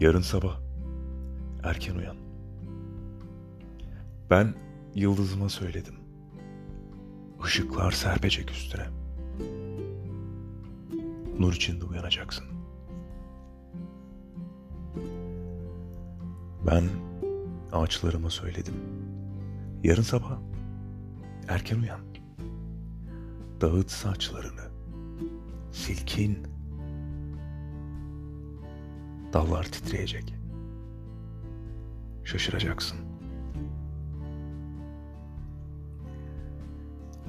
Yarın sabah erken uyan. Ben yıldızıma söyledim. Işıklar serpecek üstüne. Nur içinde uyanacaksın. Ben ağaçlarıma söyledim. Yarın sabah erken uyan. Dağıt saçlarını. Silkin. Dallar titreyecek. Şaşıracaksın.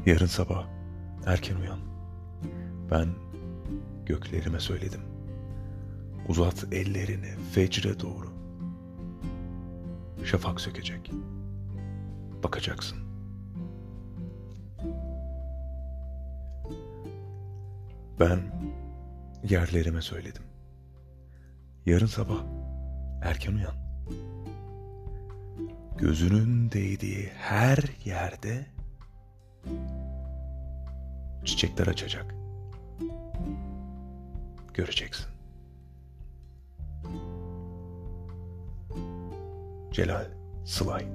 Yarın sabah erken uyan. Ben göklerime söyledim. Uzat ellerini fecre doğru. Şafak sökecek. Bakacaksın. Ben yerlerime söyledim. Yarın sabah erken uyan. Gözünün değdiği her yerde çiçekler açacak. Göreceksin. Celal Sılay